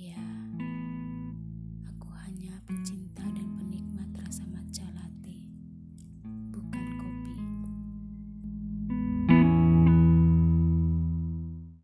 ya aku hanya benci